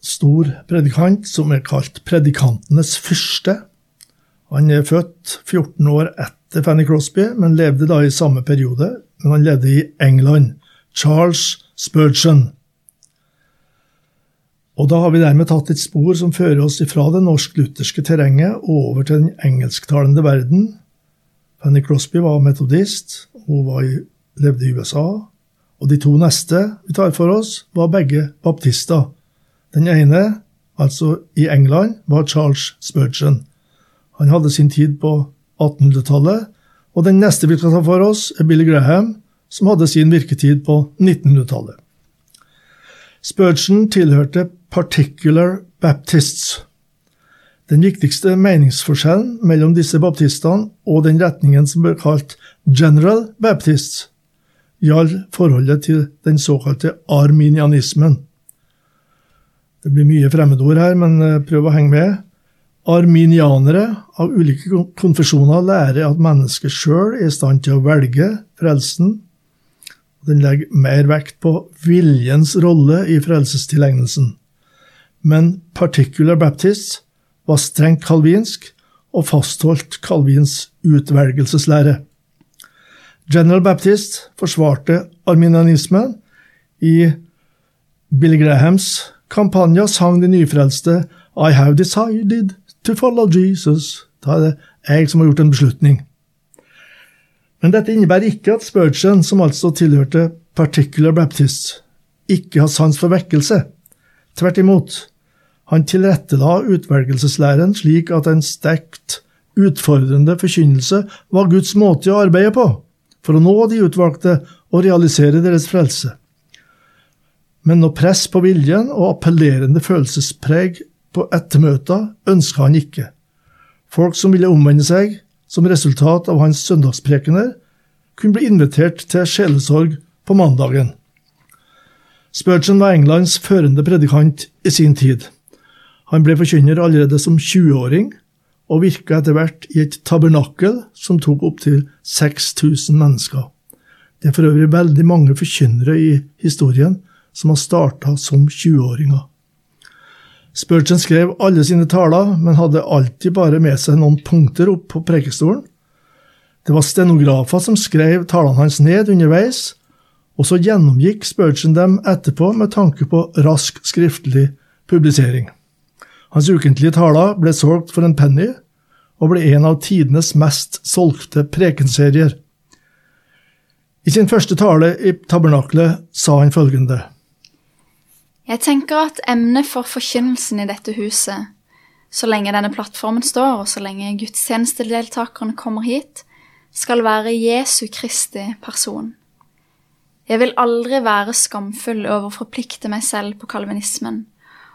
stor predikant som er kalt predikantenes fyrste. Han er født 14 år etter Fanny Crosby, men levde da i samme periode. Men han levde i England. Charles Spurgeon. Og da har vi dermed tatt et spor som fører oss ifra det norsk-lutherske terrenget og over til den engelsktalende verden. Fanny Crosby var metodist, hun var i, levde i USA. Og de to neste vi tar for oss, var begge baptister. Den ene, altså i England, var Charles Spurgeon. Han hadde sin tid på 1800-tallet, og den neste vi skal ta for oss, er Billy Graham, som hadde sin virketid på 1900-tallet. Spurgeon tilhørte Particular Baptists. Den viktigste meningsforskjellen mellom disse baptistene og den retningen som ble kalt General Baptists, gjaldt forholdet til den såkalte arminianismen. Det blir mye fremmedord her, men eh, prøv å henge med. Arminianere av ulike konfesjoner lærer at mennesket sjøl er i stand til å velge frelsen. Den legger mer vekt på viljens rolle i frelsestilegnelsen. Men Particular Baptist var strengt kalvinsk og fastholdt Calvins utvelgelseslære. General Baptist forsvarte arminianismen i Billy Grahams kampanja sang de nyfrelste I have decided to follow Jesus. Da er det jeg som har gjort en beslutning. Men dette innebærer ikke at Spurgeon, som altså tilhørte Particular Baptists, ikke har sans for vekkelse. Tvert imot. Han tilrettela utvelgelseslæren slik at en sterkt utfordrende forkynnelse var Guds måte å arbeide på, for å nå de utvalgte og realisere deres frelse men noe press på viljen og appellerende følelsespreg på ettermøter ønska han ikke. Folk som ville omvende seg som resultat av hans søndagsprekener, kunne bli invitert til sjelesorg på mandagen. Spurgeon var Englands førende predikant i sin tid. Han ble forkynner allerede som 20-åring, og virka etter hvert i et tabernakel som tok opptil 6000 mennesker. Det er for øvrig veldig mange forkynnere i historien som har starta som 20-åringer. Spurgeon skrev alle sine taler, men hadde alltid bare med seg noen punkter opp på prekestolen. Det var stenografer som skrev talene hans ned underveis, og så gjennomgikk Spurgeon dem etterpå med tanke på rask skriftlig publisering. Hans ukentlige taler ble solgt for en penny, og ble en av tidenes mest solgte prekenserier. I sin første tale i tabernaklet sa han følgende. Jeg tenker at emnet for forkynnelsen i dette huset, så lenge denne plattformen står, og så lenge gudstjenestedeltakerne kommer hit, skal være Jesu Kristi person. Jeg vil aldri være skamfull over å forplikte meg selv på kalvinismen,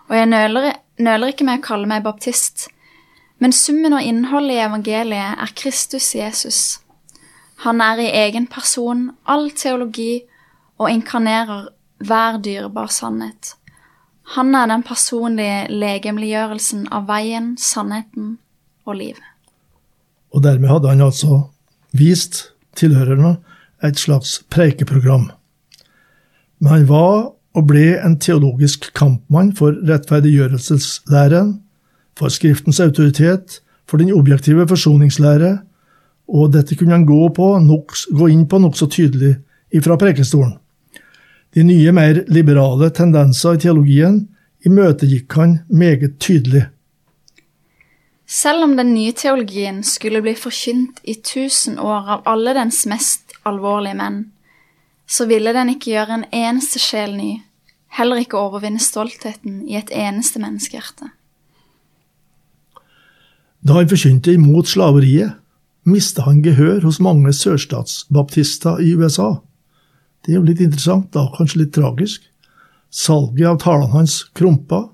og jeg nøler, nøler ikke med å kalle meg baptist, men summen og innholdet i evangeliet er Kristus Jesus. Han er i egen person all teologi og inkarnerer hver dyrebar sannhet. Han er den personlige legemliggjørelsen av veien, sannheten og livet. Og dermed hadde han altså vist tilhørerne et slags preikeprogram. Men han var og ble en teologisk kampmann for rettferdiggjørelseslæren, for Skriftens autoritet, for den objektive forsoningslære, og dette kunne han gå, på, gå inn på nokså tydelig ifra prekestolen. De nye, mer liberale tendenser i teologien imøtegikk han meget tydelig. Selv om den nye teologien skulle bli forkynt i tusen år av alle dens mest alvorlige menn, så ville den ikke gjøre en eneste sjel ny, heller ikke overvinne stoltheten i et eneste menneskehjerte. Da han forkynte imot slaveriet, mista han gehør hos mange sørstatsbaptister i USA. Det er jo litt interessant, da, kanskje litt tragisk. Salget av talene hans krumpa,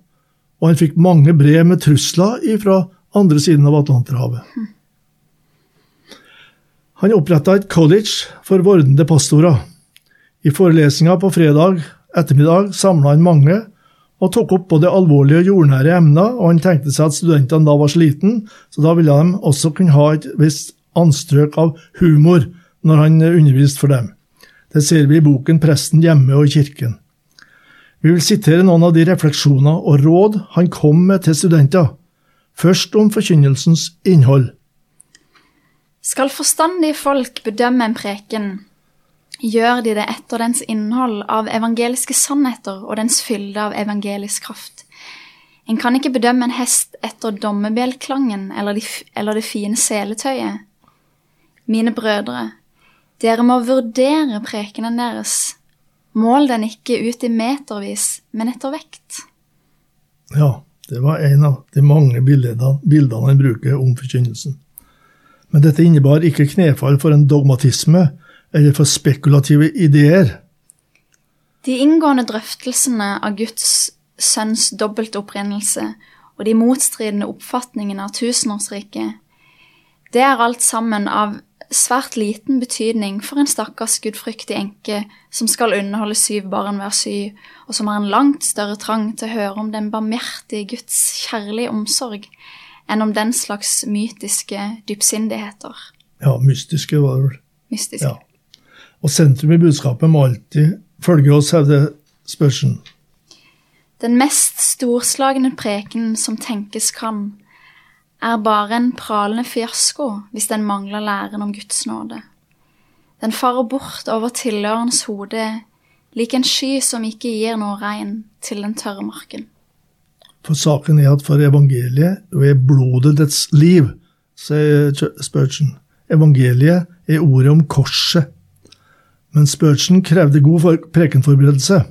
og han fikk mange brev med trusler fra andre siden av Atlanterhavet. Han oppretta et college for vordende pastorer. I forelesninga på fredag ettermiddag samla han mange og tok opp både alvorlige og jordnære emner, og han tenkte seg at studentene da var sliten, så da ville de også kunne ha et visst anstrøk av humor når han underviste for dem. Det ser vi i boken Presten hjemme og i kirken. Vi vil sitere noen av de refleksjoner og råd han kom med til studenter, først om forkynnelsens innhold. Skal forstandige folk bedømme en preken, gjør de det etter dens innhold av evangeliske sannheter og dens fylde av evangelisk kraft. En kan ikke bedømme en hest etter dommebjelklangen eller, de, eller det fine seletøyet. Mine brødre, dere må vurdere prekenen deres. Mål den ikke ut i metervis, men etter vekt. Ja, det var en av de mange bildene, bildene han bruker om forkynnelsen. Men dette innebar ikke knefall for en dogmatisme eller for spekulative ideer. De inngående drøftelsene av Guds sønns dobbeltopprinnelse og de motstridende oppfatningene av tusenårsriket, det er alt sammen av svært liten betydning for en stakkars gudfryktig enke som skal underholde syv barn hver sy, og som har en langt større trang til å høre om den barmhjertige Guds kjærlige omsorg enn om den slags mytiske dypsindigheter. Ja, mystiske var det vel. Mystiske. Ja. Og sentrum i budskapet må alltid følge oss, hevder Spørsen. Den mest storslagne preken som tenkes kan, er bare en pralende fiasko hvis den mangler læren om Guds nåde. Den farer bort over tilhørens hode lik en sky som ikke gir noe regn til den tørre marken. For saken er at for evangeliet er blodet dets liv, sier Spurgeon. Evangeliet er ordet om korset. Men Spurgeon krevde god prekenforberedelse.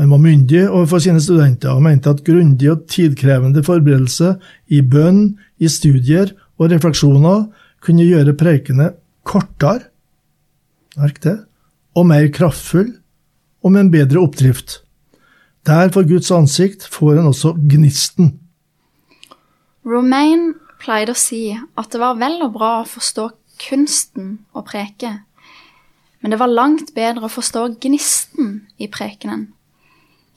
Han var myndig overfor sine studenter og mente at grundig og tidkrevende forberedelse i bønn, i studier og refleksjoner kunne gjøre prekene kortere merk det, og mer kraftfull og med en bedre oppdrift. Der for Guds ansikt får en også gnisten. Romaine pleide å si at det var vel og bra å forstå kunsten å preke, men det var langt bedre å forstå gnisten i prekenen.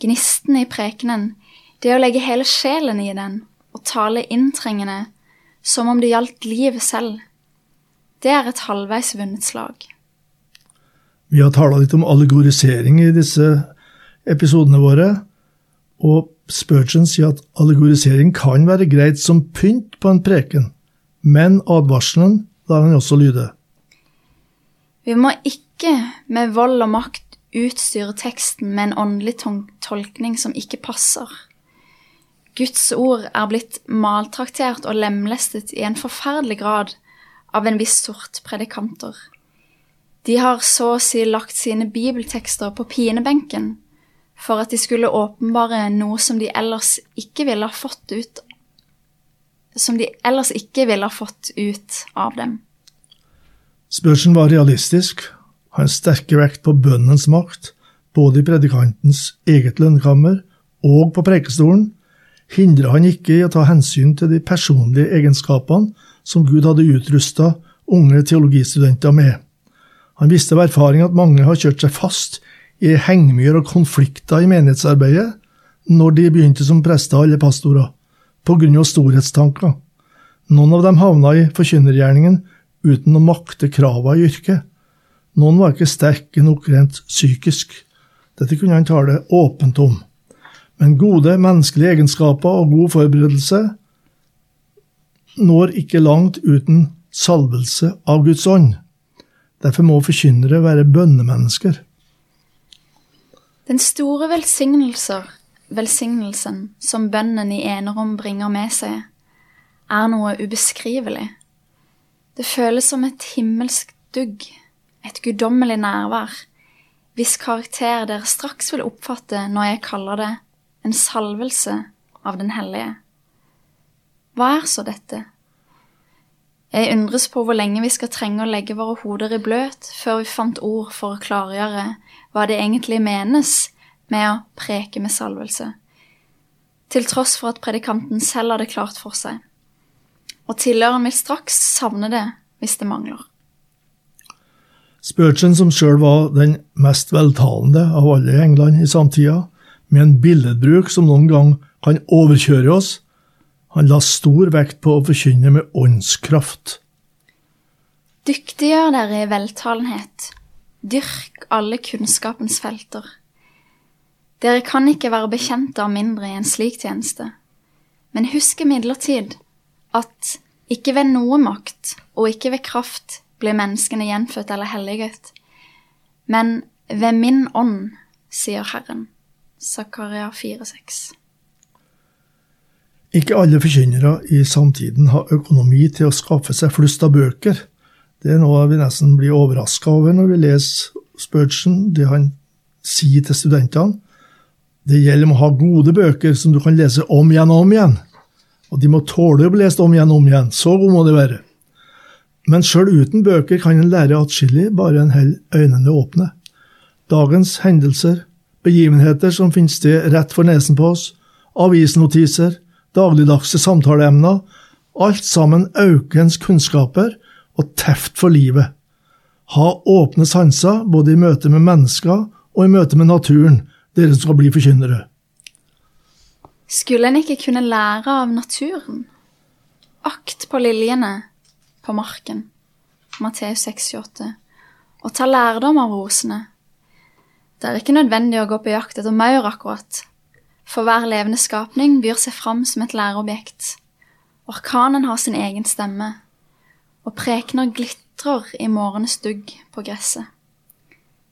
Gnisten i prekenen, det å legge hele sjelen i den og tale inntrengende som om det gjaldt livet selv, det er et halvveis vunnet slag. Vi har tala litt om allegorisering i disse episodene våre, og Spurgeon sier at allegorisering kan være greit som pynt på en preken, men advarselen lar han også lyde. Vi må ikke med vold og makt utstyre teksten med en åndelig tolkning som ikke passer. Guds ord er blitt maltraktert og lemlestet i en forferdelig grad av en viss sort predikanter. De har så å si lagt sine bibeltekster på pinebenken for at de skulle åpenbare noe som de ellers ikke ville ha fått ut som de ellers ikke ville ha fått ut av dem. Spørsmålet var realistisk, har en sterke vekt på bønnens makt, både i predikantens eget lønnkammer og på prekestolen, hindrer han ikke i å ta hensyn til de personlige egenskapene som Gud hadde utrusta unge teologistudenter med. Han visste av erfaring at mange har kjørt seg fast i hengemyr og konflikter i menighetsarbeidet når de begynte som prester eller pastorer, på grunn av storhetstanker. Noen av dem havna i forkynnergjerningen uten å makte krava i yrket. Noen var ikke sterke nok rent psykisk. Dette kunne han tale åpent om. Men gode menneskelige egenskaper og god forberedelse når ikke langt uten salvelse av Guds ånd. Derfor må forkynnere være bønnemennesker. Den store velsignelsen som bønnen i enerom bringer med seg, er noe ubeskrivelig. Det føles som et himmelsk dugg, et guddommelig nærvær, hvis karakter dere straks vil oppfatte når jeg kaller det en salvelse av Den hellige. Hva er så dette? Jeg undres på hvor lenge vi skal trenge å legge våre hoder i bløt før vi fant ord for å klargjøre hva det egentlig menes med å preke med salvelse. til tross for at predikanten selv har det klart for seg. Og tilhøreren vil straks savne det hvis det mangler. Spurgeon, som sjøl var den mest veltalende av alle i England i samtida, med en billedbruk som noen gang kan overkjøre oss, han la stor vekt på å forkynne med åndskraft. Dyktiggjør dere i veltalenhet. Dyrk alle kunnskapens felter. Dere kan ikke være bekjente av mindre i en slik tjeneste. Men husk imidlertid at ikke ved noe makt og ikke ved kraft blir menneskene gjenfødt eller helliget, men ved min ånd, sier Herren. Zakaria 4,6. Ikke alle forkynnere i samtiden har økonomi til å skaffe seg flust av bøker. Det er noe vi nesten blir overraska over når vi leser Spurgeon, det han sier til studentene. Det gjelder om å ha gode bøker som du kan lese om igjen og om igjen. Og de må tåle å bli lest om igjen og om igjen. Så god må de være. Men sjøl uten bøker kan en lære atskillig, bare en holder øynene åpne. Dagens hendelser, begivenheter som finner sted rett for nesen på oss, avisnotiser, dagligdagse samtaleemner, alt sammen aukens kunnskaper og teft for livet. Ha åpne sanser både i møte med mennesker og i møte med naturen, dere som skal bli forkynnere. Skulle en ikke kunne lære av naturen? Akt på liljene på marken, Matteus 6,28, og ta lærdom av rosene. Det er ikke nødvendig å gå på jakt etter maur, akkurat, for hver levende skapning byr seg fram som et læreobjekt. Orkanen har sin egen stemme, og prekener glitrer i morgenes dugg på gresset.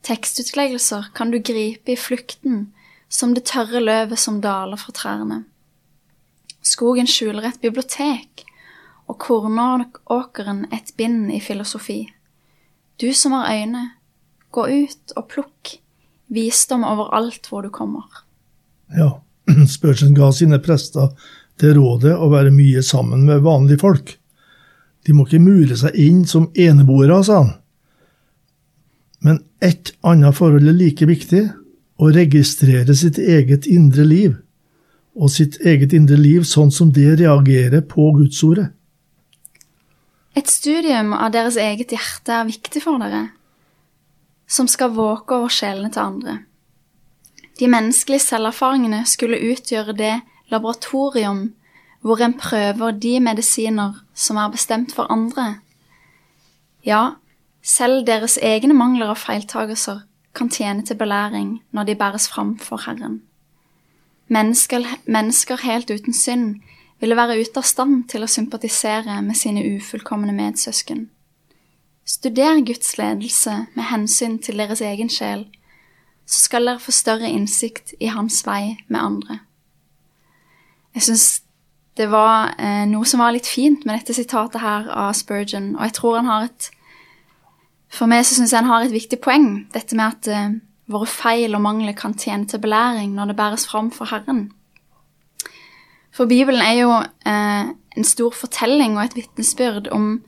Tekstutleggelser kan du gripe i flukten som det tørre løvet som daler fra trærne. Skogen skjuler et bibliotek, og kornåkeren et bind i filosofi. Du som har øyne, gå ut og plukk visdom overalt hvor du kommer. Ja, Spurgeon ga sine prester det rådet å være mye sammen med vanlige folk. De må ikke mure seg inn som eneboere, sa han. Men ett annet forhold er like viktig å registrere sitt eget indre liv, og sitt eget indre liv sånn som det reagerer på Gudsordet. Et studium av deres eget hjerte er viktig for dere, som skal våke over sjelene til andre. De menneskelige selverfaringene skulle utgjøre det laboratorium hvor en prøver de medisiner som er bestemt for andre. Ja, selv deres egne mangler og feiltagelser kan tjene til belæring når de bæres fram for Herren. Mennesker, mennesker helt uten synd ville være ute av stand til å sympatisere med sine ufullkomne medsøsken. Studer Guds ledelse med hensyn til deres egen sjel, så skal dere få større innsikt i hans vei med andre. Jeg syns det var eh, noe som var litt fint med dette sitatet her av Spurgeon, og jeg tror han har et For meg så syns jeg han har et viktig poeng, dette med at eh, våre feil og mangler kan tjene til belæring når det bæres fram for Herren. For Bibelen er jo eh, en stor fortelling og et vitnesbyrd om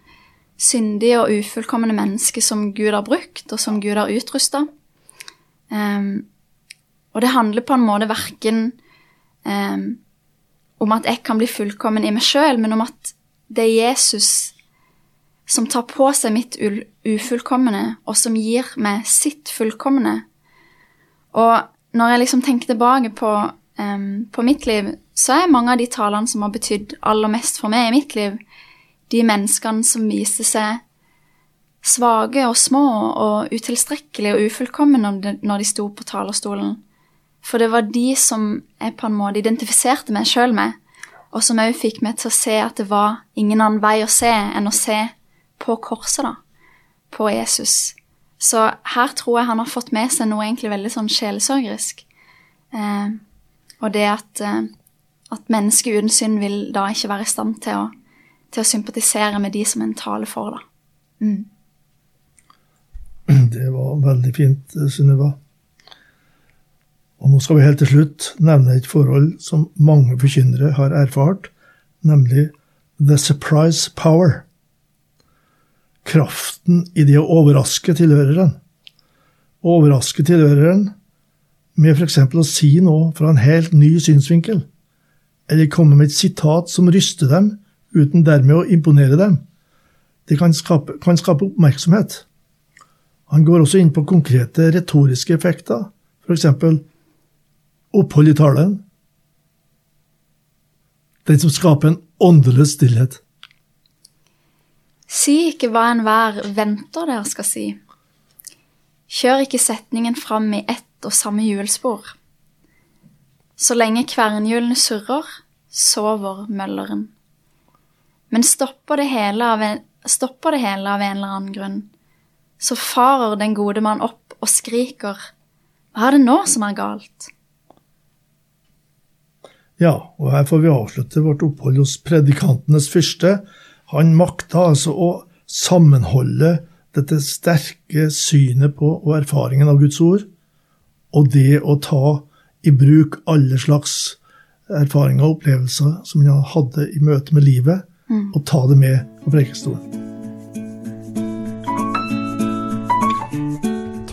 syndige og ufullkomne mennesker som Gud har brukt, og som Gud har utrusta. Um, og det handler på en måte verken um, om at jeg kan bli fullkommen i meg sjøl, men om at det er Jesus som tar på seg mitt ufullkomne, og som gir meg sitt fullkomne. Og når jeg liksom tenker tilbake på, um, på mitt liv, så er mange av de talene som har betydd aller mest for meg i mitt liv, de menneskene som viste seg svake og små og utilstrekkelige og ufullkomne når de sto på talerstolen. For det var de som jeg på en måte identifiserte meg sjøl med, og som òg fikk meg til å se at det var ingen annen vei å se enn å se på korset, da. På Jesus. Så her tror jeg han har fått med seg noe egentlig veldig sånn sjelesørgerisk. Eh, og det at, eh, at mennesket uten synd vil da ikke være i stand til å, til å sympatisere med de som en taler for, da. Mm. Det var veldig fint, Sunniva. Og nå skal vi helt til slutt nevne et forhold som mange forkynnere har erfart, nemlig the surprise power. Kraften i det å overraske tilhøreren. Overraske tilhøreren med f.eks. å si noe fra en helt ny synsvinkel. Eller komme med et sitat som ryster dem, uten dermed å imponere dem. Det kan skape, kan skape oppmerksomhet. Han går også inn på konkrete retoriske effekter, f.eks. opphold i talen. Den som skaper en åndeløs stillhet. Si ikke hva enhver venter dere skal si. Kjør ikke setningen fram i ett og samme hjulspor. Så lenge kvernhjulene surrer, sover mølleren. Men stopper det, en, stopper det hele av en eller annen grunn, så farer den gode mann opp og skriker, hva er det nå som er galt? Ja, og her får vi avslutte vårt opphold hos predikantenes fyrste. Han makta altså å sammenholde dette sterke synet på og erfaringen av Guds ord, og det å ta i bruk alle slags erfaringer og opplevelser som han hadde i møte med livet, mm. og ta det med på prekestolen.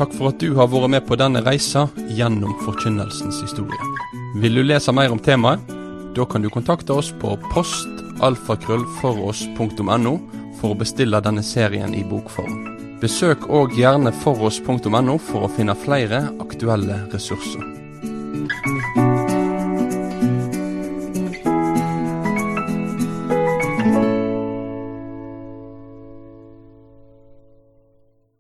Takk for at du har vært med på denne reisa gjennom forkynnelsens historie. Vil du lese mer om temaet? Da kan du kontakte oss på postalfakrøllfoross.no for å bestille denne serien i bokform. Besøk òg gjerne foross.no for å finne flere aktuelle ressurser.